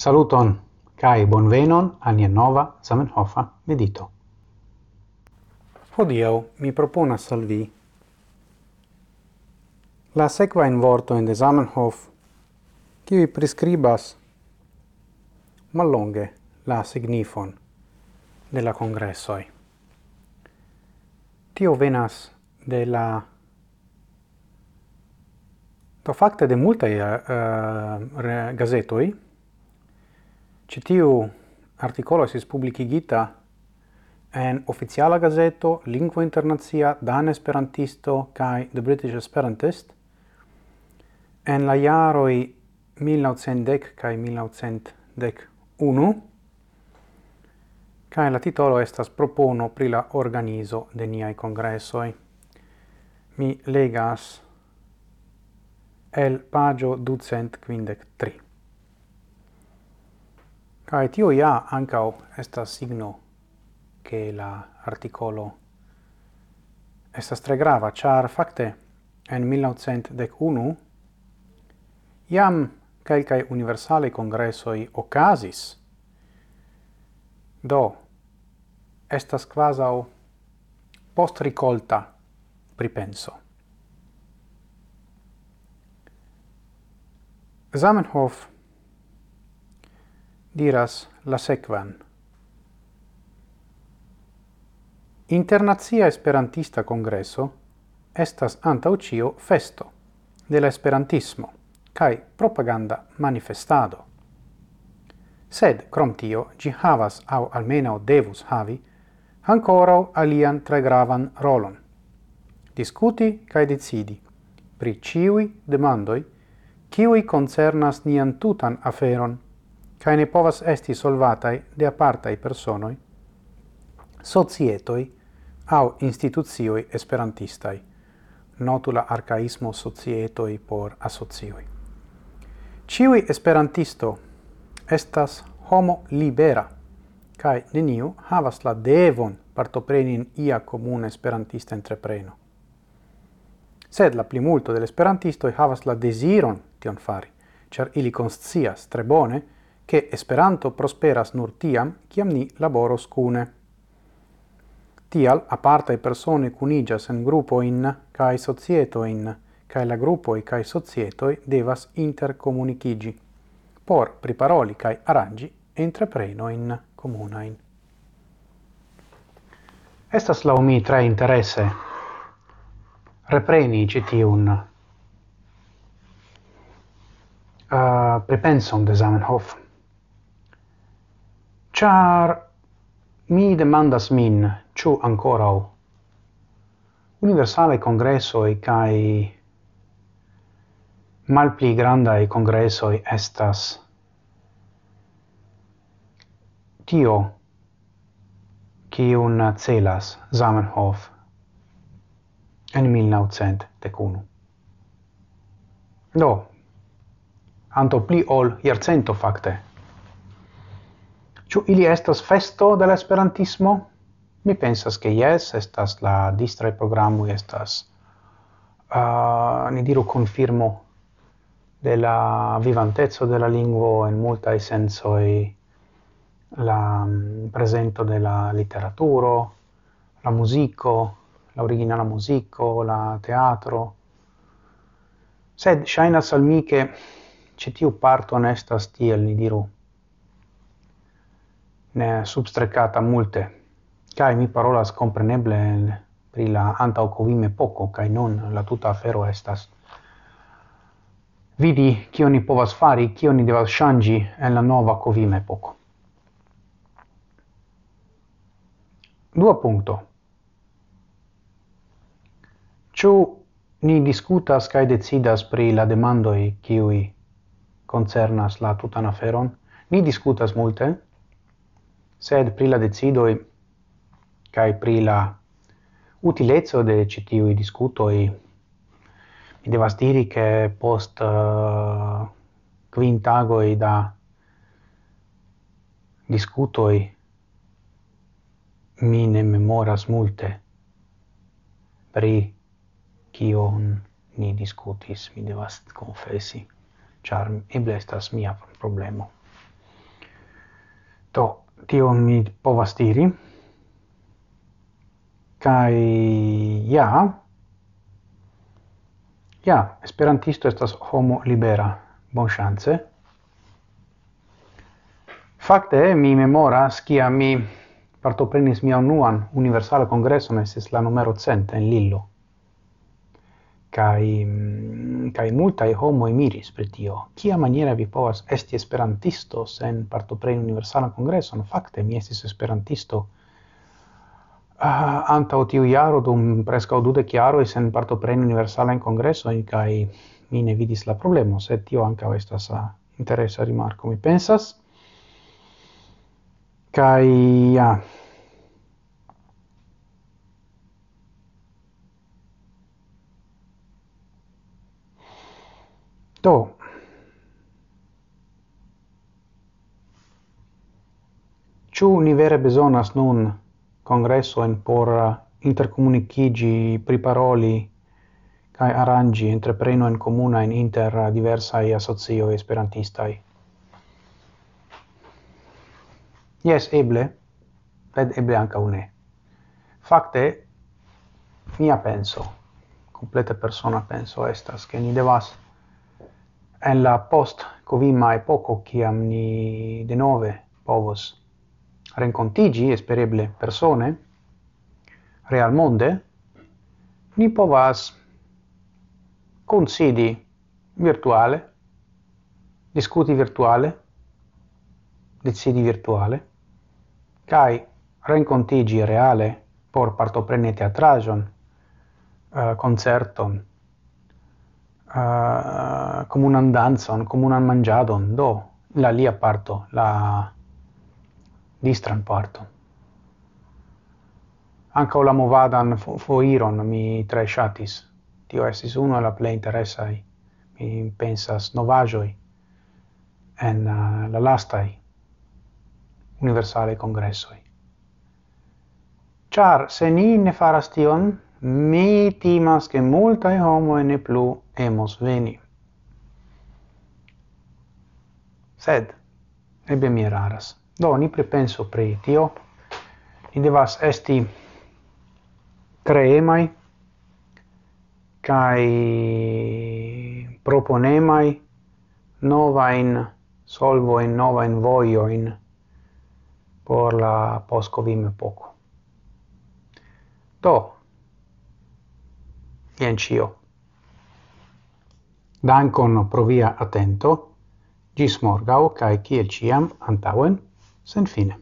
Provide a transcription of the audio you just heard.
Saluton kai bonvenon al nia nova Zamenhofa medito. Hodiaŭ mi proponas al vi la sekva in vorto in de Zamenhof kiu priskribas mallonge la signifon de la congressoi. Tio venas de la do facte de multae eh, eh, uh, Ĉi articolo artikolo estis publikigita en oficiala gazeto Lingvo Internacia Dan Esperantisto kai The British Esperantist en la jaroi 1910 kai 1911 kai la titolo estas propono pri la organizo de niai congressoi. Mi legas el pagio ducent quindec tri. Kai tio ja ancau estas signo che la articolo estas tre grava, char facte en 1901 iam calcae universale congressoi ocasis. Do, estas quasau post ricolta pripenso. Zamenhof diras la sekvan. Internacia Esperantista Congresso estas antau cio festo de la Esperantismo kai propaganda manifestado. Sed, crom tio, gi havas au almeno devus havi ancora alian tre gravan rolon. Discuti kai decidi pri ciui demandoi ciui concernas nian tutan aferon cae ne povas esti solvatai de apartai personoi, societoi au instituzioi esperantistai, notula arcaismo societoi por asocioi. Ciui esperantisto estas homo libera, cae neniu havas la devon partopreni in ia comune esperantista entrepreno. Sed la plimulto del esperantistoi havas la desiron tion fari, char ili conscias tre bone, che Esperanto prosperas nur tiam, kiam ni laboros cune. Tial apartae persone cunigas en kai cae societoin, cae la grupoi cae societoi devas intercomunicigi, por priparoli cae arrangi entreprenoin comunain. Estas la umi tre interesse. Repreni citiun uh, prepenson de Zamenhof char mi demandas min chu ancora universale e kai malpli e congresso estas tio kiun celas Zamenhof en 1901. Do, anto pli ol iercento fakte. Ĉu ili estas festo de la esperantismo? Mi pensas ke jes, estas la distraj programoj estas uh, ni diru konfirmo de la vivantezzo de la lingvo en multaj sensoj la mm, um, presento de la literaturo, la muziko, la originala muziko, la teatro. Sed ŝajnas al mi ke ĉi tiu parto ne estas tiel, ni diru, ne substrecata multe. Cai mi parolas compreneble pri la antau covime poco, cai non la tuta afero estas vidi kio ni povas fari, kio ni devas shangi en la nova covime poco. Dua punto. Ciu ni diskutas kaj decidas pri la demandoi kiuj koncernas la tutan aferon? Ni diskutas multe, sed pri la decidoi kai pri la utilezzo de discuto e mi devas diri che post eh, uh, quintago tagoi da e mi ne memoras multe pri kion ni discutis, mi devas confessi char eble estas mia problemo. Do, tio mi povas diri. Kai ja ja esperantisto estas homo libera. Bon chance. Fakte mi memoras kia mi partoprenis mia unuan universala kongreson estis la numero 100 en Lillo kai kai multa homo e miris per tio. Kia maniera vi povas esti esperantisto sen partopreni universala kongreson? Fakte mi estis esperantisto ah, uh, o tiu iaro dum presca o dude chiaro e sen partopreni universala in congresso in kai mi ne vidis la problema se tio anca estas uh, interesa rimarco Mi pensas kai ja, Do. Ciu ni vere besonas nun congressoin por intercomunicigi priparoli kai arrangi entreprenoin comunain inter diversai associo esperantistai? Yes, eble, ed eble anca une. Fakte, mia penso, complete persona penso estas, che ni devas en la post covima epoco ciam ni de nove povos rencontigi espereble persone real monde ni povas considi virtuale discuti virtuale decidi virtuale kai rencontigi reale por partoprene teatrajon uh, concerton uh, comunan danzon, comunan mangiadon, do la lia parto, la distran parto. Anca la movadan fo foiron mi tre shatis. Tio esis uno la plei interessai, Mi pensas novajoi, en uh, la lastai universale congressoi. Char, se ni ne faras tion, mi timas che multae homo ne plu emos veni. Sed, ebbe mi eraras. Do, ni prepenso pri tio, ni devas esti creemai, cae proponemai novain solvoin, novain voioin por la poscovim poco. Do, Jen cio. Dankon pro via atento. Gis morgau, cae ciel ciam, antauen, sen fine.